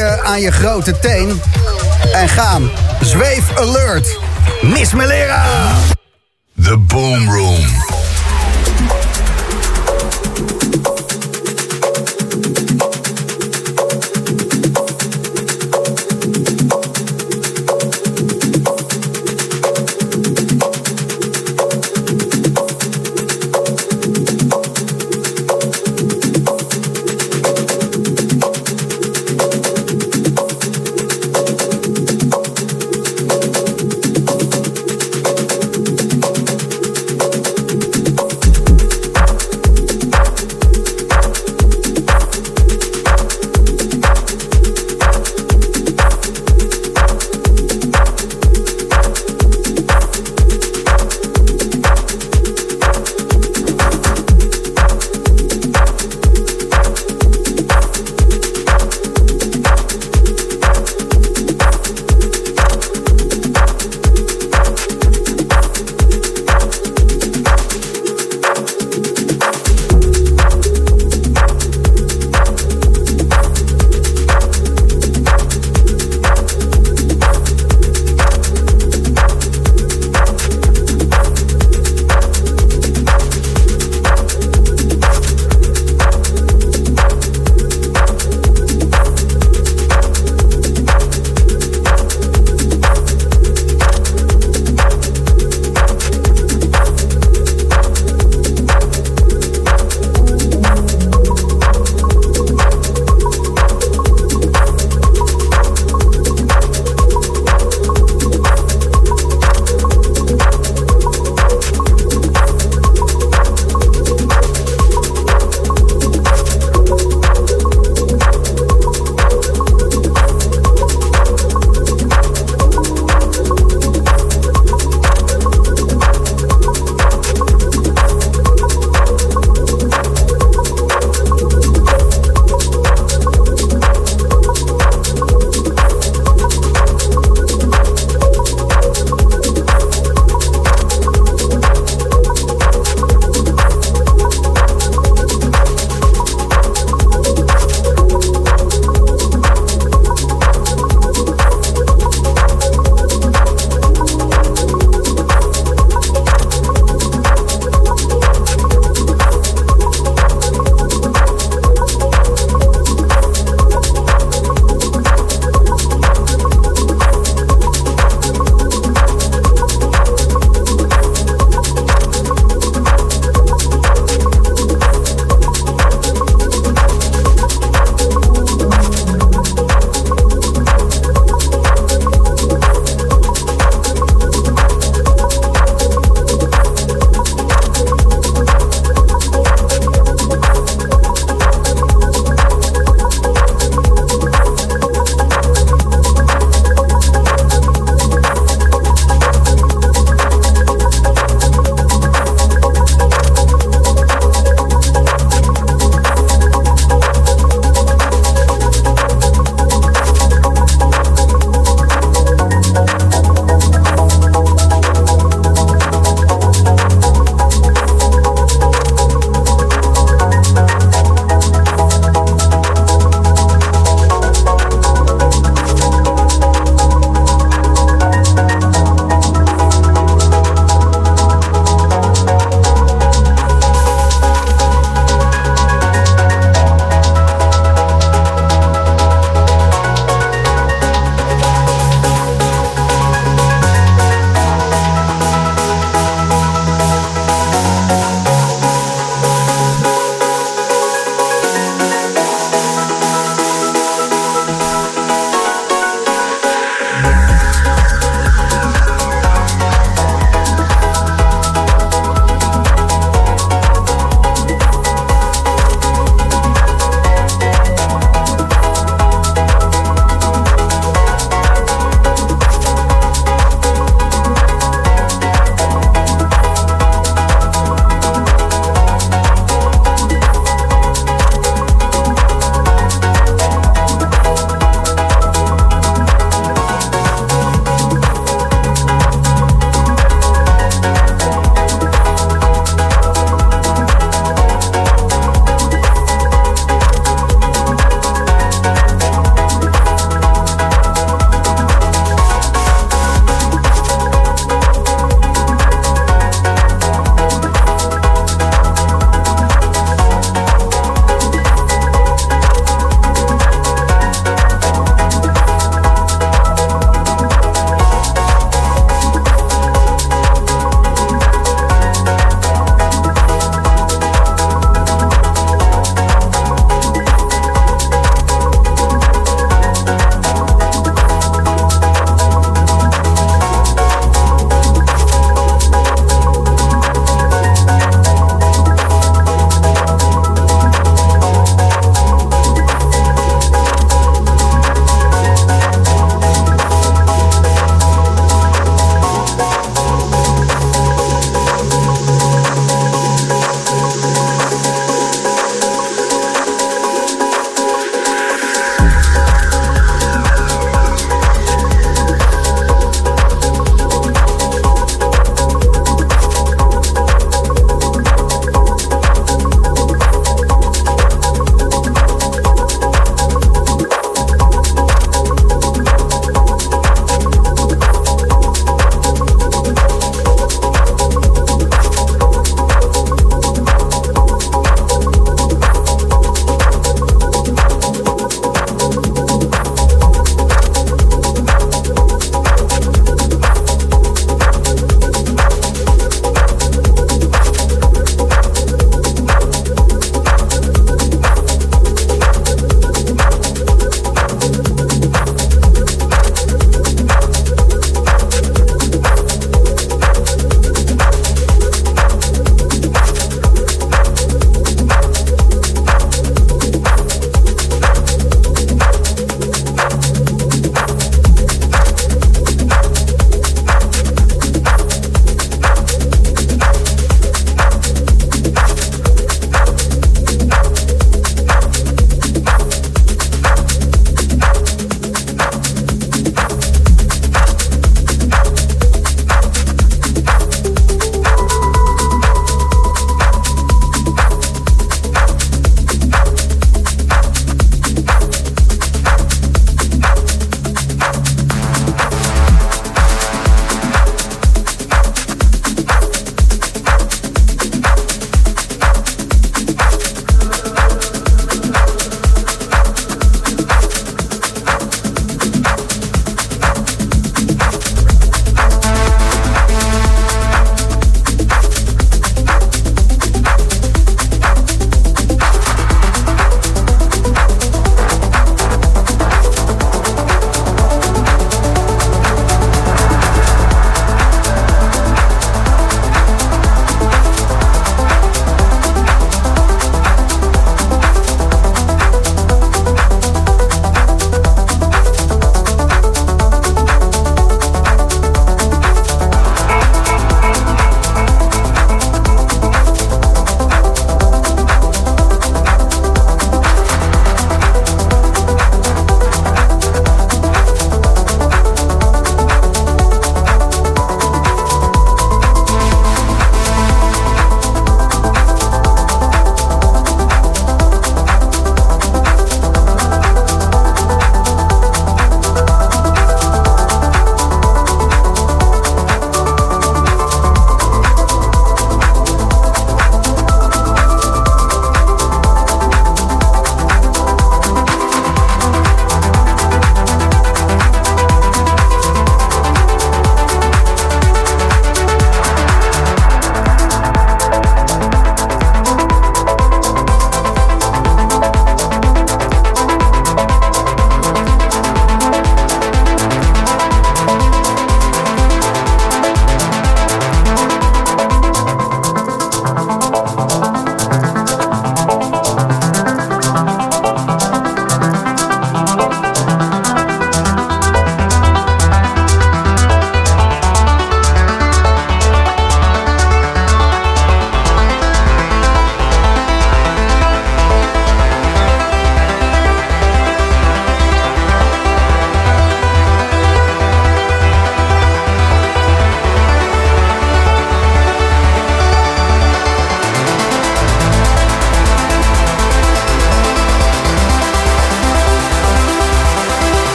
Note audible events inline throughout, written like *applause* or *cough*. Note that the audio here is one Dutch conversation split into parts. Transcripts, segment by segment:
aan je grote teen en gaan. Zweef alert. Miss Melera. The Boom Room.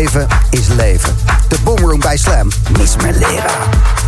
Geven is leven. De Boomroom bij Slam. Miss Melera. Zometeen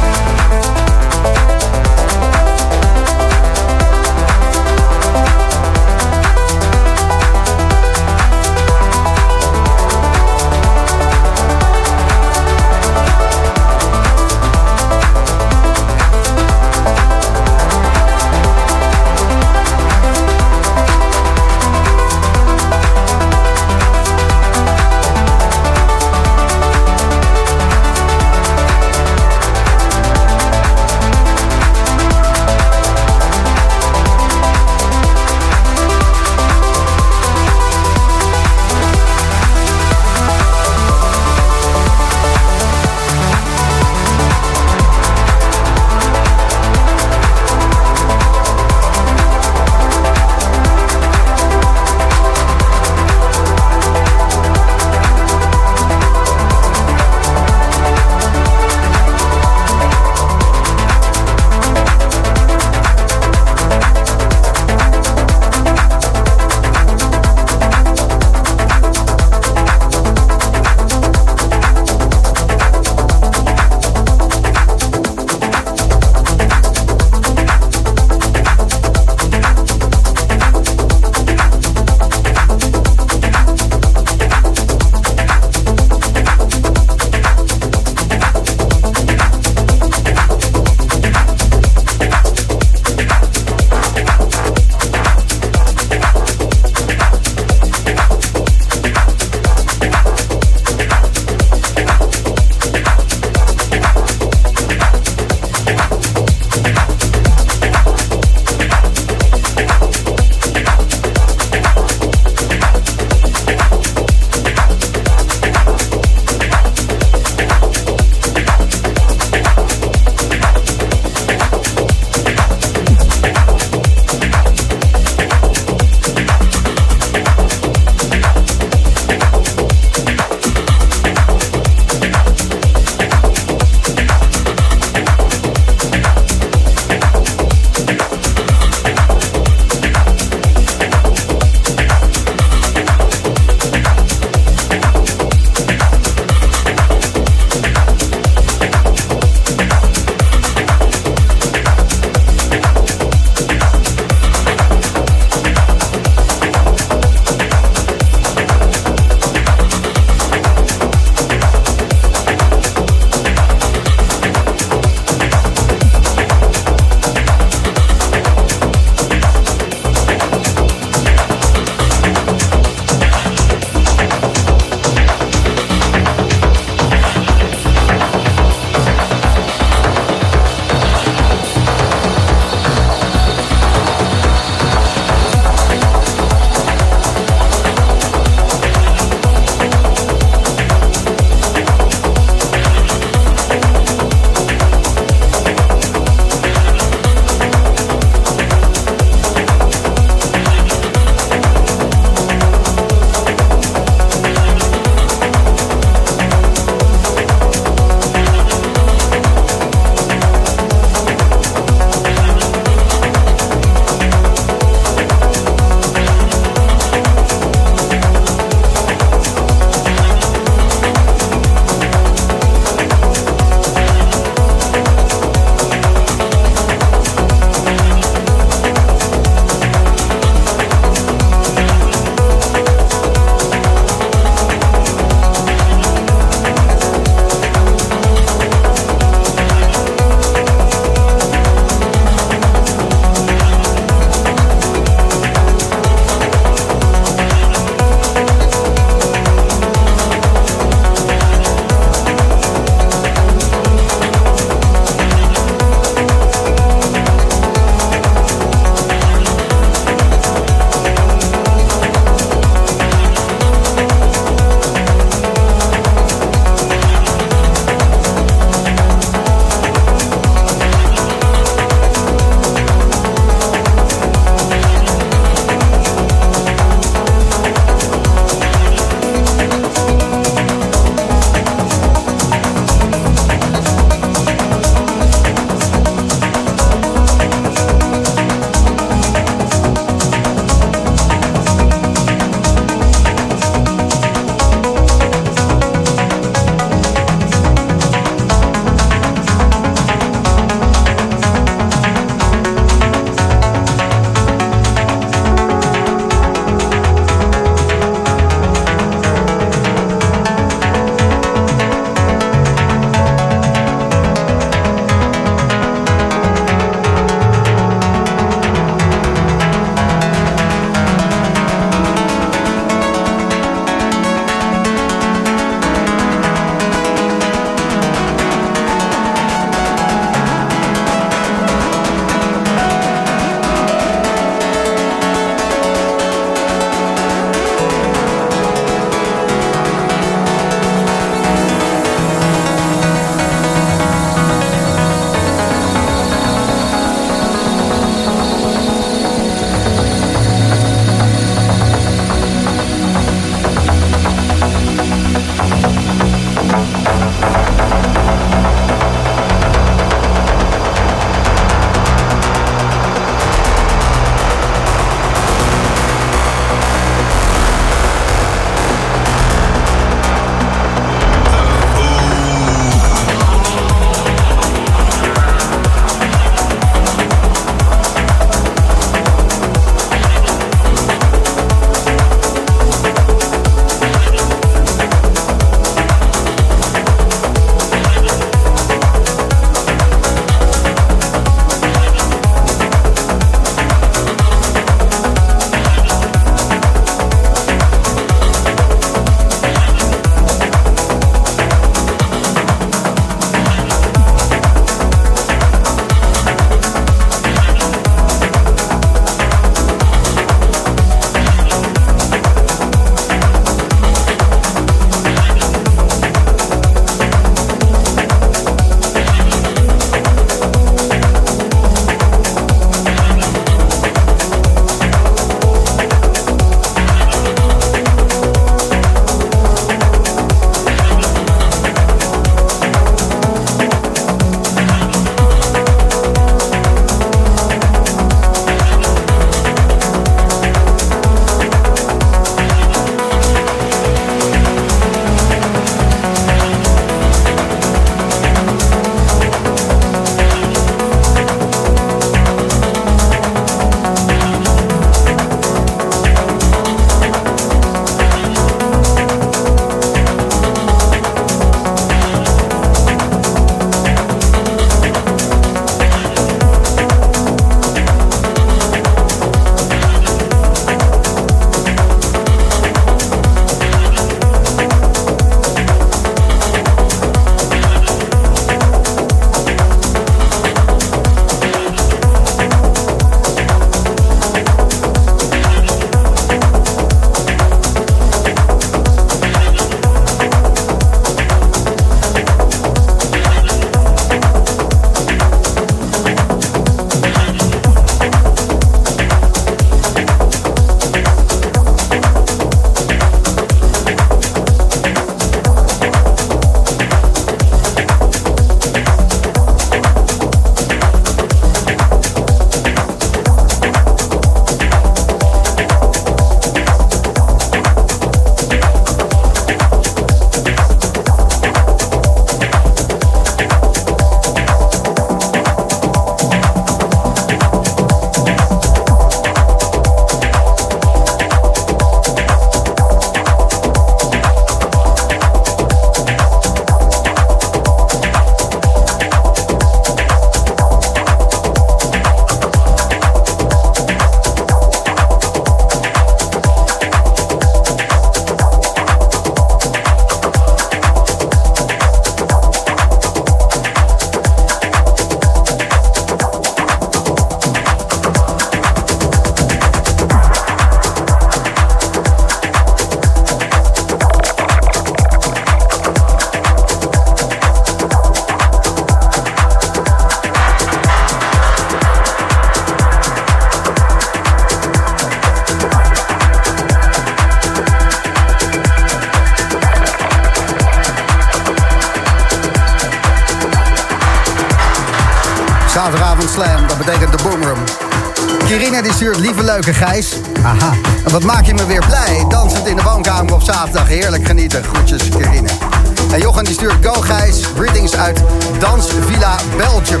Dansvilla Belgium.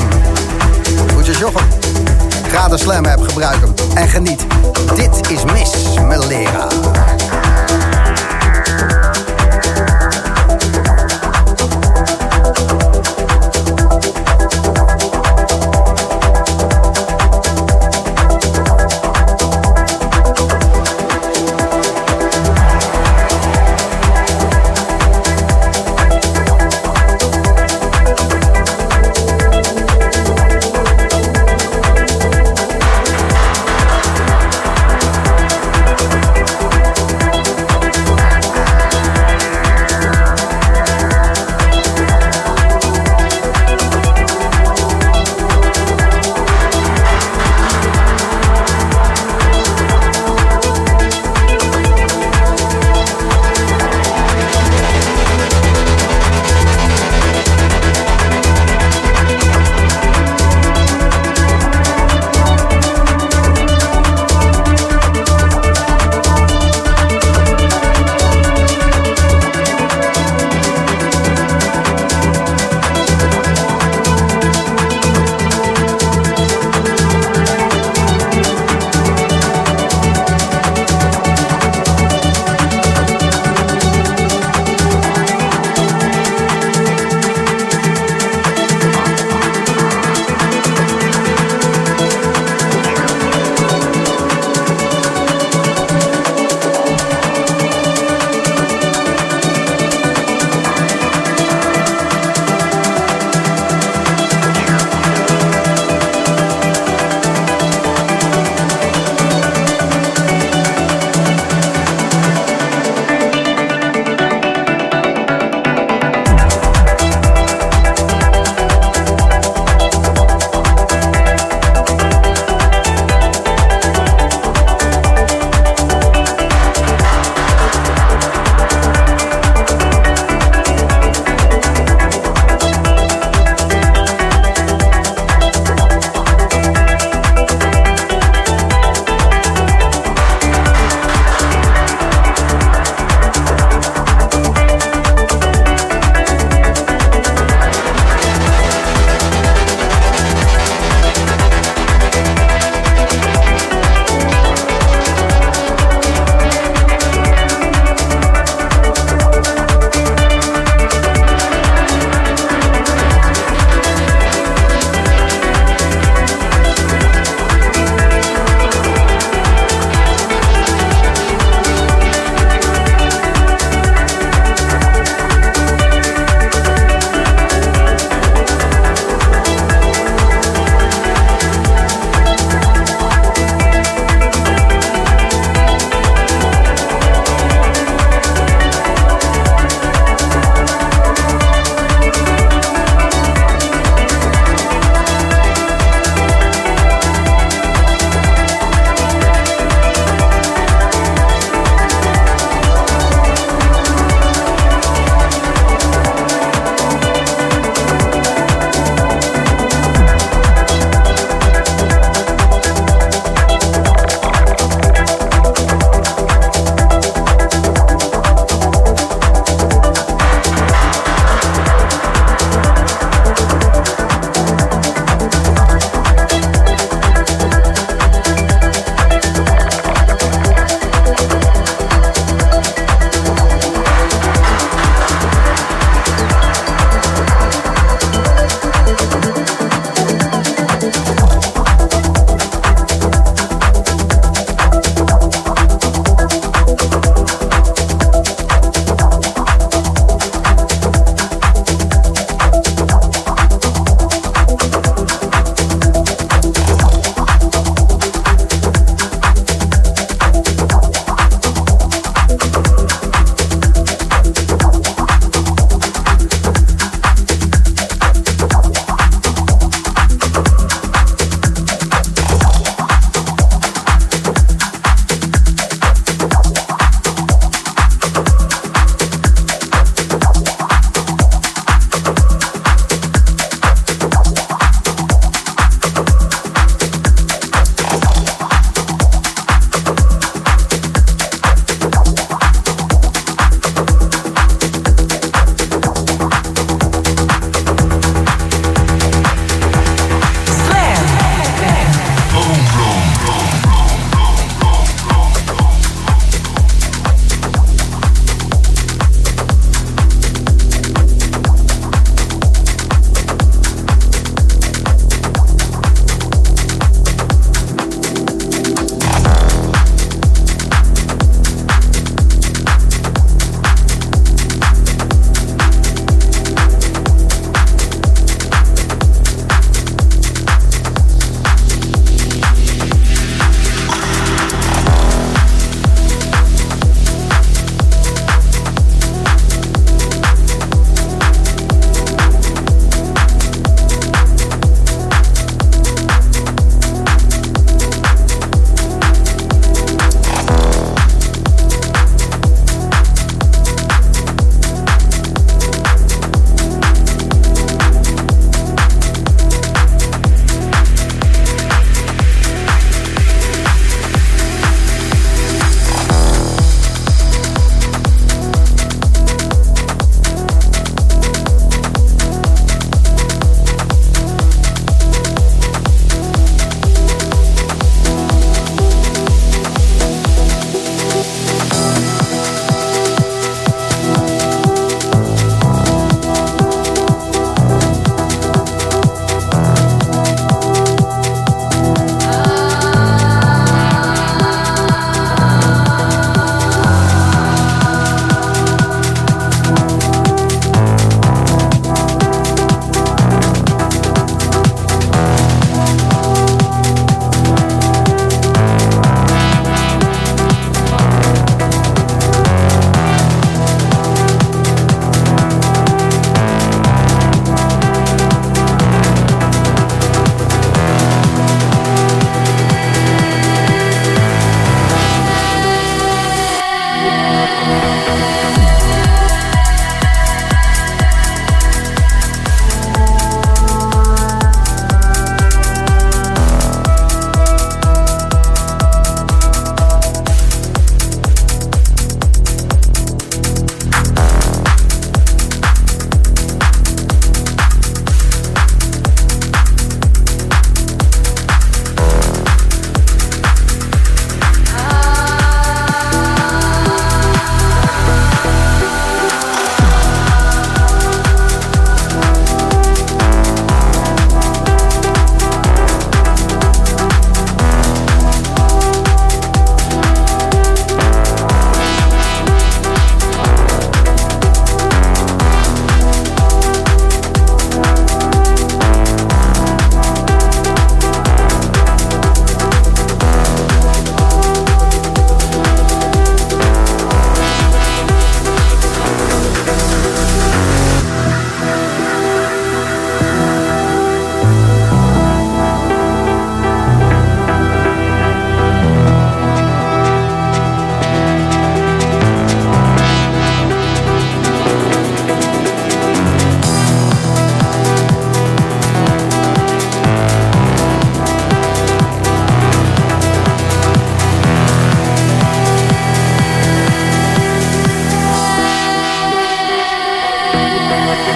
Moet je joggen. Ga de Slam app gebruiken en geniet. Dit is Miss Melera.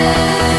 Yeah.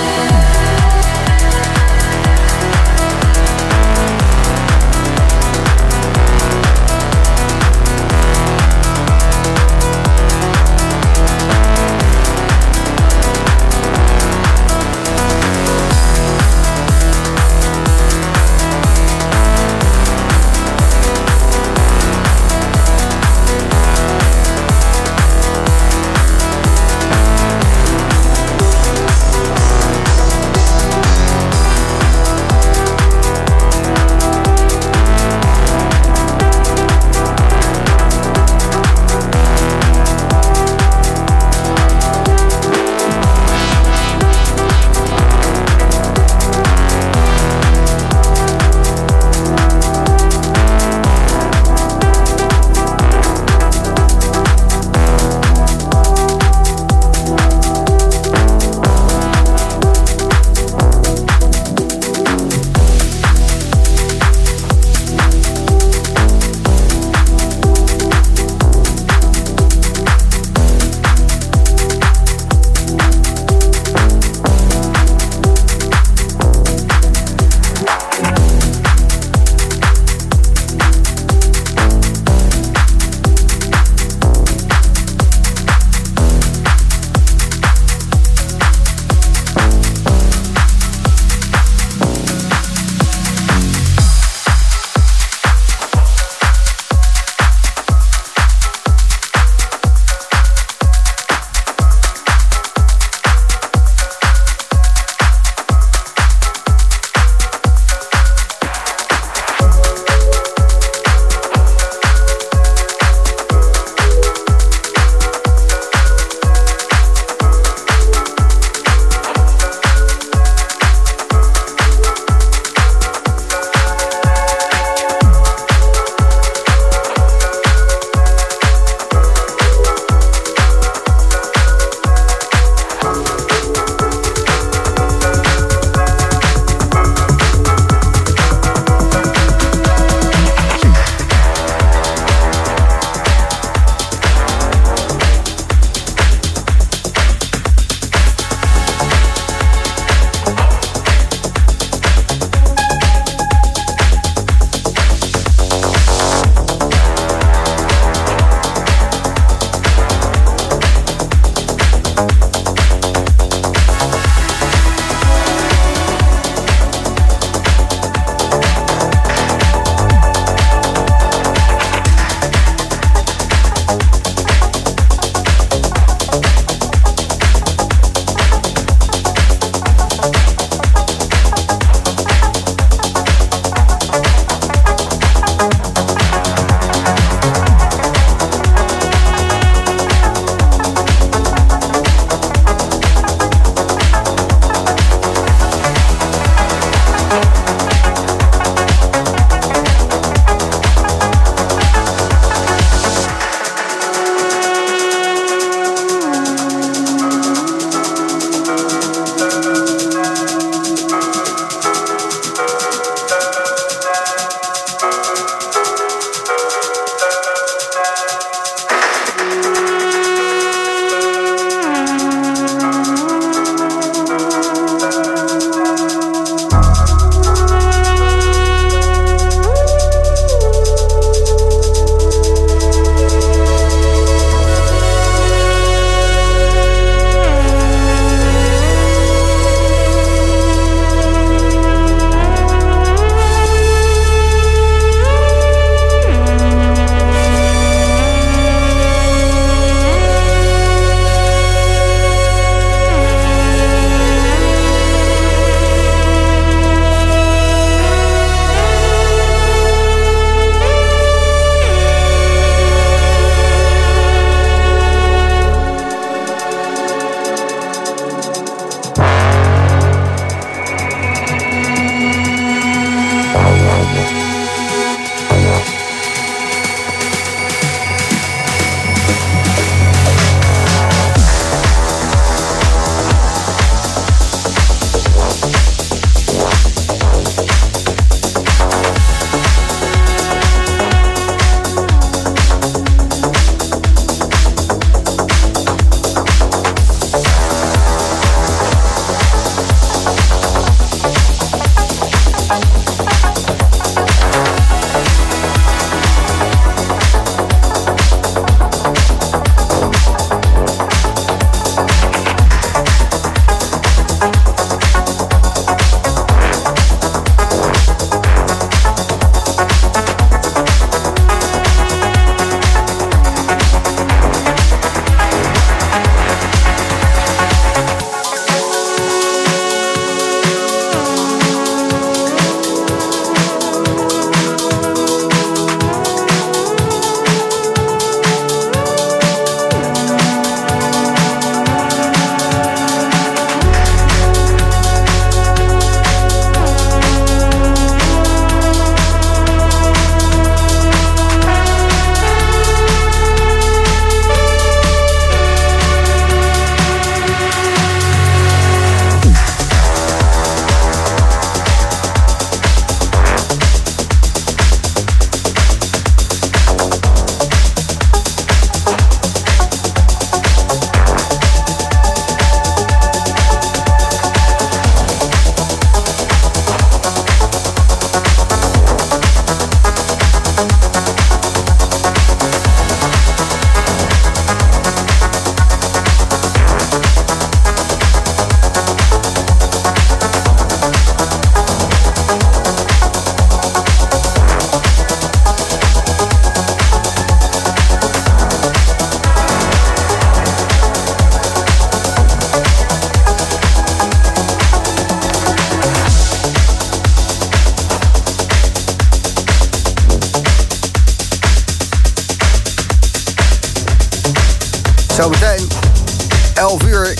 you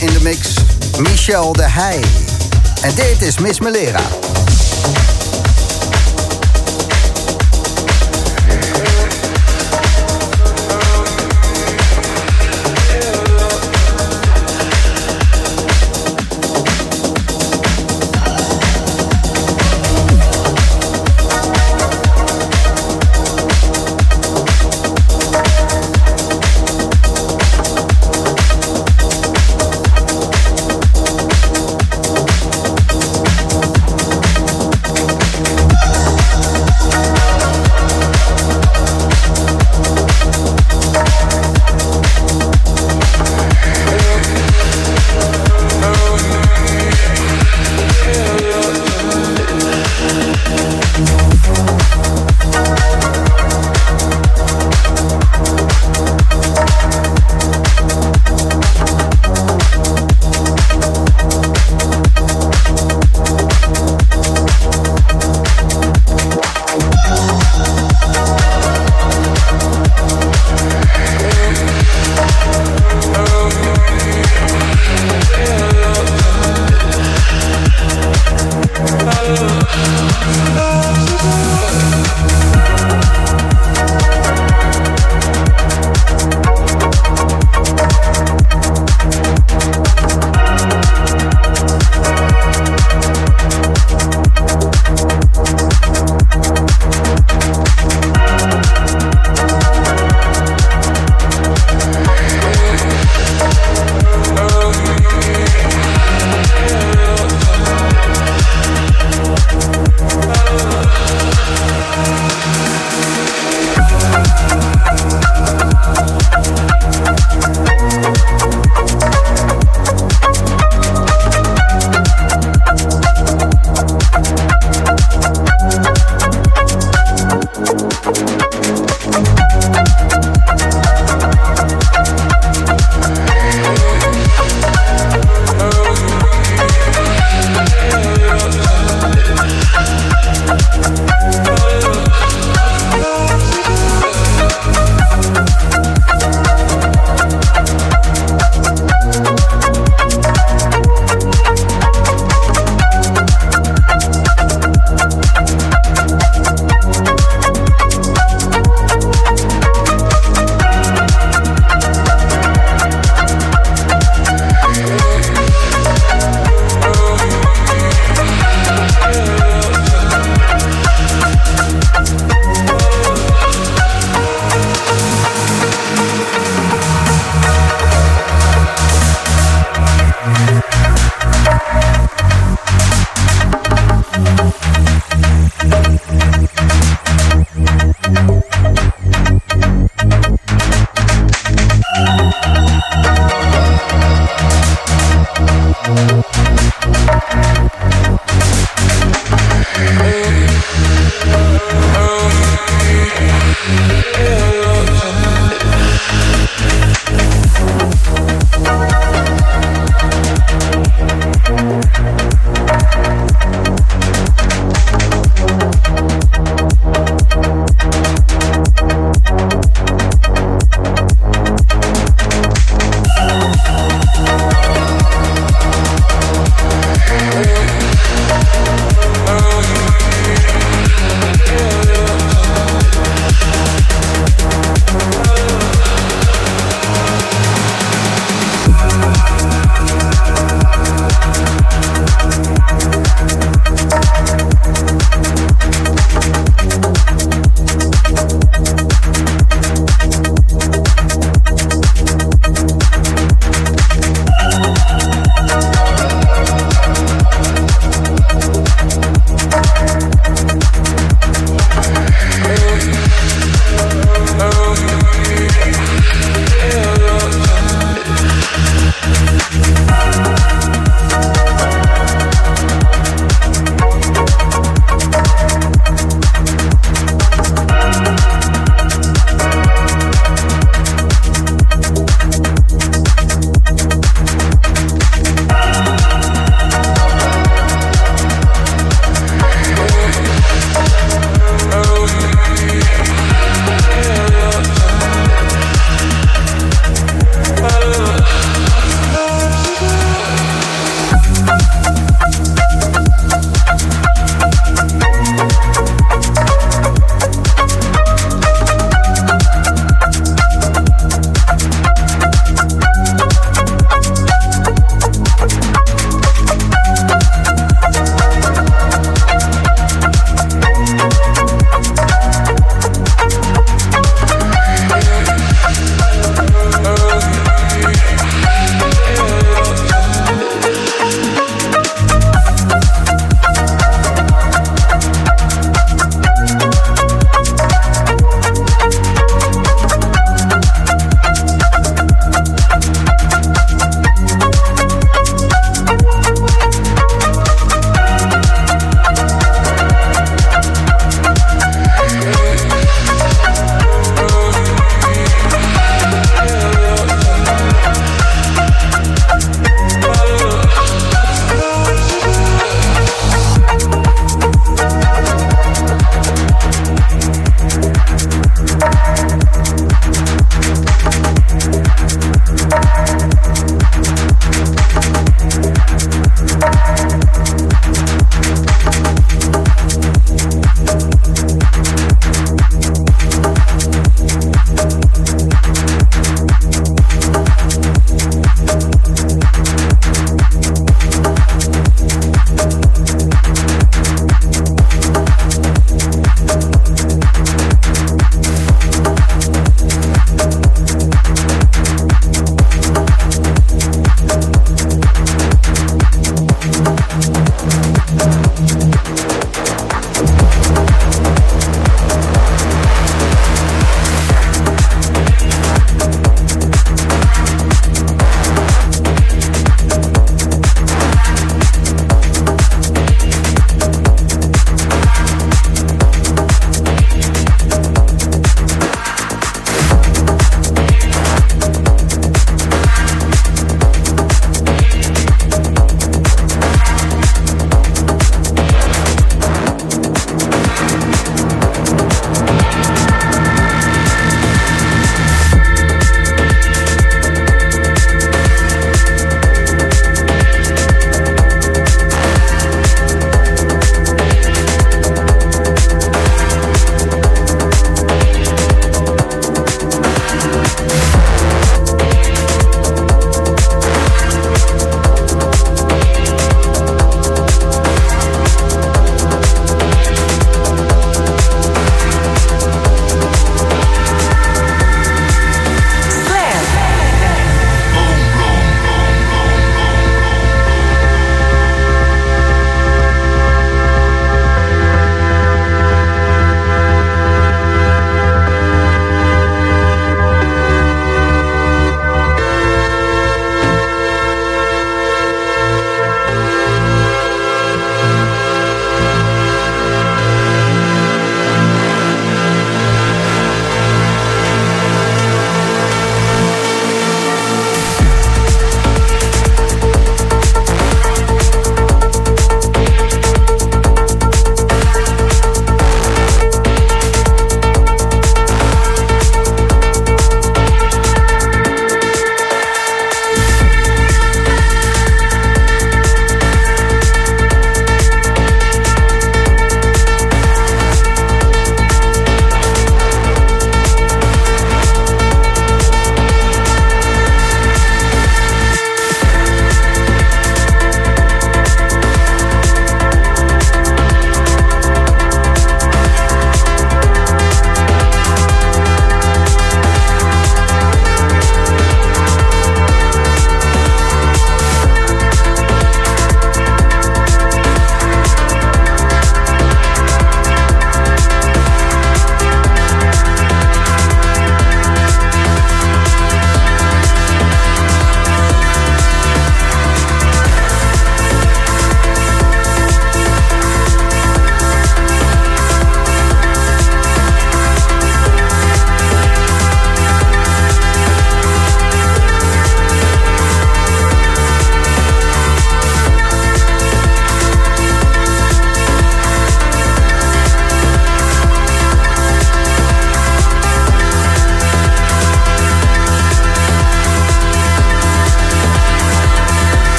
in de mix Michel de Heij. En dit is Miss Melera.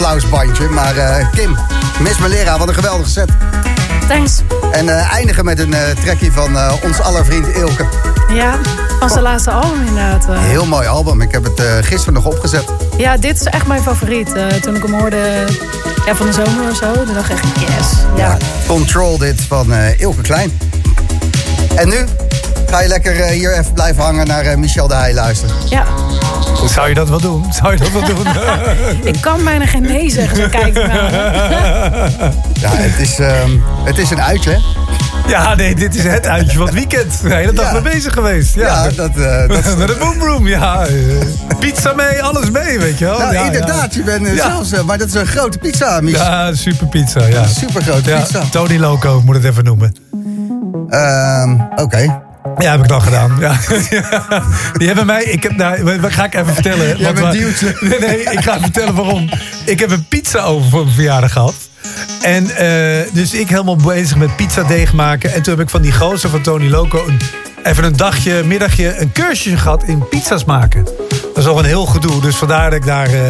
Applausbandje, maar uh, Kim, mis mijn leraar, wat een geweldige set. Thanks. En uh, eindigen met een trekje van ons aller vriend Ilke. Ja, van zijn laatste album inderdaad. Heel mooi album, ik heb het gisteren nog opgezet. Ja, dit is echt mijn favoriet. toen ik hem hoorde ja, van de zomer of zo, toen dacht ik echt yes. Ja. ja Control dit van Ilke Klein. En nu ga je lekker hier even blijven hangen naar Michel de Heij luisteren. Ja. Zou je dat wel doen? Zou je dat wel doen? *laughs* ik kan bijna geen nee zeggen, zo kijkt naar *laughs* Ja, het is, um, het is een uitje, hè? Ja, nee, dit is het uitje van het weekend. De hele dag ja. mee bezig geweest. Ja, ja dat... Uh, dat *laughs* Naar de boomroom, ja. Pizza mee, alles mee, weet je wel. Nou, ja, inderdaad, je bent uh, zelfs... Uh, maar dat is een grote pizza, Mich. Ja, super pizza, ja. Super grote pizza. Tony Loco, moet het even noemen. Um, Oké. Okay. Ja, heb ik dan gedaan. Ja. *laughs* Die hebben mij. Ik heb, nou, ga ik even vertellen. Jij bent duwtje. *laughs* Nee, nee, ik ga vertellen waarom. Ik heb een pizza over voor mijn verjaardag gehad. En uh, dus ik helemaal bezig met pizza deeg maken. En toen heb ik van die gozer van Tony Loco een, even een dagje, middagje, een cursusje gehad in pizza's maken. Dat is al een heel gedoe. Dus vandaar dat ik daar uh,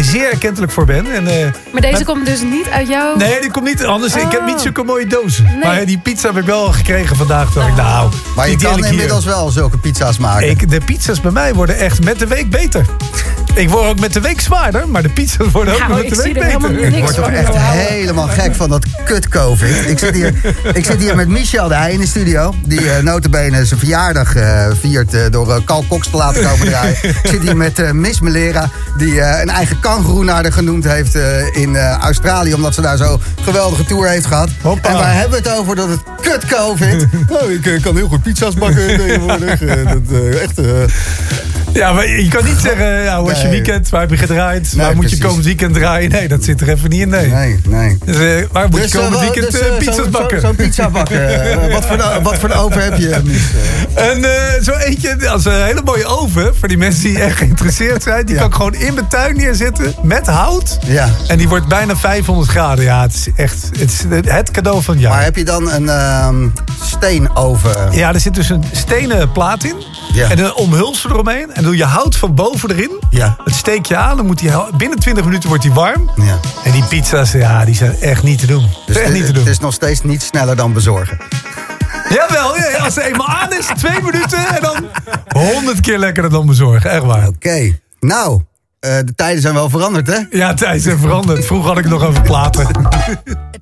zeer erkentelijk voor ben. En, uh, maar deze komt dus niet uit jou? Nee, die komt niet. Anders, oh. ik heb niet oh. zulke mooie dozen. Nee. Maar die pizza heb ik wel gekregen vandaag. Toen oh. ik, nou, maar je kan inmiddels wel zulke pizza's maken. Ik, de pizza's bij mij worden echt met de week beter. Ik word ook met de week zwaarder, maar de pizza's worden ook met de week beter. Ik word toch echt helemaal gek van dat kut-covid. Ik zit hier, ik zit hier met Michel de Heij in de studio. Die uh, notabene zijn verjaardag uh, viert uh, door uh, Carl Cox te laten komen draaien. *laughs* Ik zit hier met Miss Melera, die een eigen kangeroe naar de genoemd heeft in Australië. Omdat ze daar zo geweldige tour heeft gehad. Hoppa. En waar hebben we het over dat het kut-covid... *laughs* oh, ik kan heel goed pizza's bakken *laughs* tegenwoordig. dat, echt... Ja, maar je kan niet zeggen, ja, hoe was je weekend? Waar heb je gedraaid? waar moet je komend weekend draaien? Nee, dat zit er even niet in, nee. Nee, nee. Dus, uh, waar moet dus, je komend uh, weekend dus, uh, pizza's bakken? Zo'n zo pizza bakken. *laughs* wat, voor, wat voor een oven heb je? En zo eentje, als een hele mooie oven, voor die mensen die echt geïnteresseerd zijn. Die ja. kan ik gewoon in mijn tuin neerzetten, met hout. Ja. En die wordt bijna 500 graden. Ja, het is echt het, is het cadeau van jaar. Maar heb je dan een um, steenoven? Ja, er zit dus een stenen plaat in. Ja. En een omhulsel eromheen. En doe je hout van boven erin. Ja. Het steek je aan. Dan moet die, binnen 20 minuten wordt die warm. Ja. En die pizza's, ja, die zijn echt niet te doen. Dus echt niet te doen. Het is nog steeds niet sneller dan bezorgen. Jawel, ja, als het eenmaal aan is, twee minuten en dan honderd keer lekkerder dan bezorgen. Echt waar. Oké. Nou, uh, de tijden zijn wel veranderd, hè? Ja, tijden zijn veranderd. Vroeger had ik nog over platen. *laughs*